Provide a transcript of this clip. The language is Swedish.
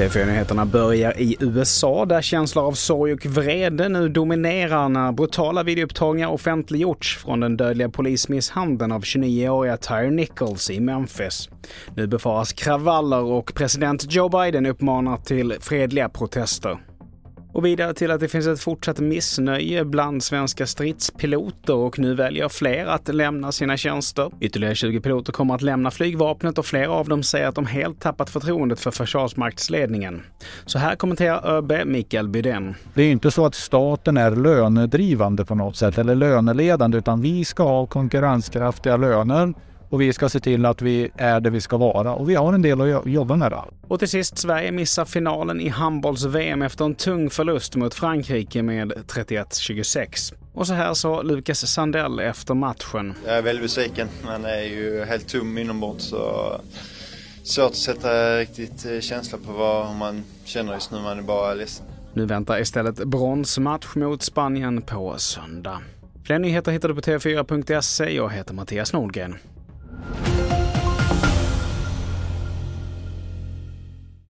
TV4-nyheterna börjar i USA där känslor av sorg och vrede nu dominerar när brutala videoupptagningar offentliggjorts från den dödliga polismisshandeln av 29-åriga Tyre Nichols i Memphis. Nu befaras kravaller och president Joe Biden uppmanar till fredliga protester. Och vidare till att det finns ett fortsatt missnöje bland svenska stridspiloter och nu väljer fler att lämna sina tjänster. Ytterligare 20 piloter kommer att lämna flygvapnet och flera av dem säger att de helt tappat förtroendet för Försvarsmaktsledningen. Så här kommenterar ÖB Mikael Bydén. Det är inte så att staten är lönedrivande på något sätt eller löneledande utan vi ska ha konkurrenskraftiga löner och vi ska se till att vi är det vi ska vara och vi har en del att jobba med där. Och till sist, Sverige missar finalen i handbolls-VM efter en tung förlust mot Frankrike med 31-26. Och så här sa Lukas Sandell efter matchen. Jag är väldigt besviken. Man är ju helt tom inombords så svårt att sätta riktigt eh, känsla på vad man känner just nu. Man är bara ledsen. Nu väntar istället bronsmatch mot Spanien på söndag. Fler nyheter hittar du på tv4.se. Jag heter Mattias Nordgren.